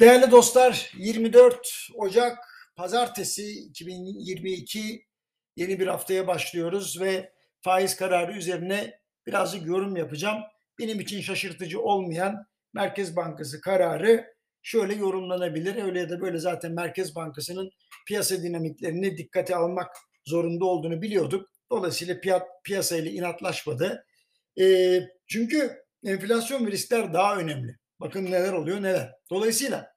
Değerli dostlar 24 Ocak Pazartesi 2022 yeni bir haftaya başlıyoruz ve faiz kararı üzerine birazcık yorum yapacağım. Benim için şaşırtıcı olmayan Merkez Bankası kararı şöyle yorumlanabilir. Öyle ya da böyle zaten Merkez Bankası'nın piyasa dinamiklerini dikkate almak zorunda olduğunu biliyorduk. Dolayısıyla piyat, piyasayla inatlaşmadı. E, çünkü enflasyon ve riskler daha önemli. Bakın neler oluyor neler. Dolayısıyla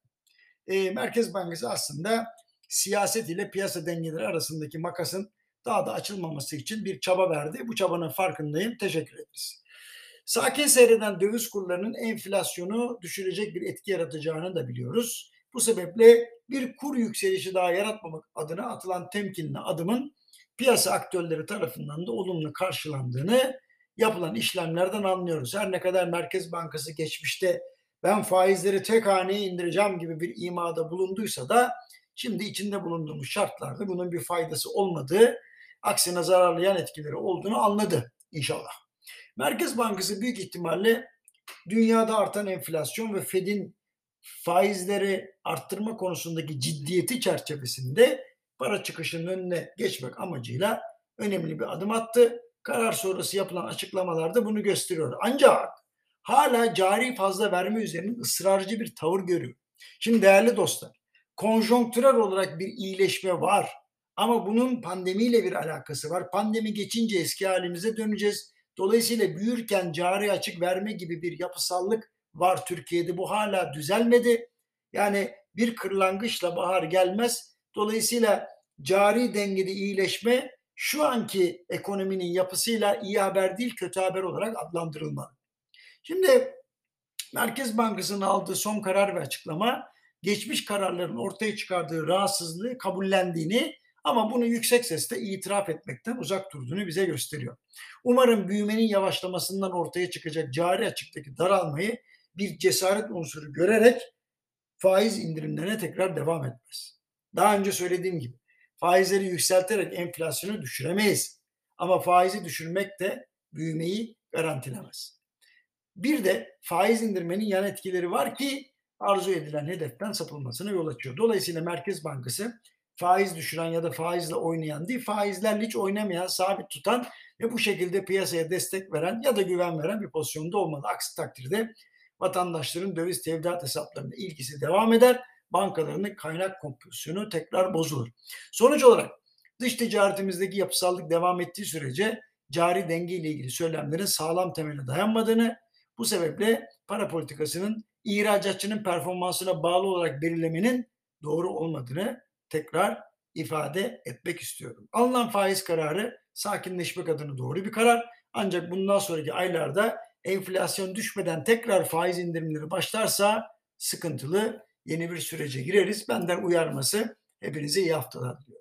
e, Merkez Bankası aslında siyaset ile piyasa dengeleri arasındaki makasın daha da açılmaması için bir çaba verdi. Bu çabanın farkındayım. Teşekkür ederiz. Sakin seyreden döviz kurlarının enflasyonu düşürecek bir etki yaratacağını da biliyoruz. Bu sebeple bir kur yükselişi daha yaratmamak adına atılan temkinli adımın piyasa aktörleri tarafından da olumlu karşılandığını yapılan işlemlerden anlıyoruz. Her ne kadar Merkez Bankası geçmişte ben faizleri tek haneye indireceğim gibi bir imada bulunduysa da şimdi içinde bulunduğumuz şartlarda bunun bir faydası olmadığı, aksine zararlı yan etkileri olduğunu anladı inşallah. Merkez Bankası büyük ihtimalle dünyada artan enflasyon ve Fed'in faizleri arttırma konusundaki ciddiyeti çerçevesinde para çıkışının önüne geçmek amacıyla önemli bir adım attı. Karar sonrası yapılan açıklamalarda bunu gösteriyor. Ancak hala cari fazla verme üzerine ısrarcı bir tavır görüyor. Şimdi değerli dostlar, konjonktürel olarak bir iyileşme var. Ama bunun pandemiyle bir alakası var. Pandemi geçince eski halimize döneceğiz. Dolayısıyla büyürken cari açık verme gibi bir yapısallık var Türkiye'de. Bu hala düzelmedi. Yani bir kırlangıçla bahar gelmez. Dolayısıyla cari dengede iyileşme şu anki ekonominin yapısıyla iyi haber değil kötü haber olarak adlandırılmalı. Şimdi Merkez Bankası'nın aldığı son karar ve açıklama geçmiş kararların ortaya çıkardığı rahatsızlığı kabullendiğini ama bunu yüksek sesle itiraf etmekten uzak durduğunu bize gösteriyor. Umarım büyümenin yavaşlamasından ortaya çıkacak cari açıktaki daralmayı bir cesaret unsuru görerek faiz indirimlerine tekrar devam etmez. Daha önce söylediğim gibi faizleri yükselterek enflasyonu düşüremeyiz. Ama faizi düşürmek de büyümeyi garantilemez. Bir de faiz indirmenin yan etkileri var ki arzu edilen hedeften sapılmasına yol açıyor. Dolayısıyla Merkez Bankası faiz düşüren ya da faizle oynayan değil, faizlerle hiç oynamayan, sabit tutan ve bu şekilde piyasaya destek veren ya da güven veren bir pozisyonda olmalı. Aksi takdirde vatandaşların döviz tevdiat hesaplarına ilgisi devam eder. Bankalarının kaynak kompozisyonu tekrar bozulur. Sonuç olarak dış ticaretimizdeki yapısallık devam ettiği sürece cari denge ile ilgili söylemlerin sağlam temele dayanmadığını, bu sebeple para politikasının ihracatçının performansına bağlı olarak belirlemenin doğru olmadığını tekrar ifade etmek istiyorum. Alınan faiz kararı sakinleşmek adına doğru bir karar. Ancak bundan sonraki aylarda enflasyon düşmeden tekrar faiz indirimleri başlarsa sıkıntılı yeni bir sürece gireriz. Benden uyarması hepinize iyi haftalar diliyorum.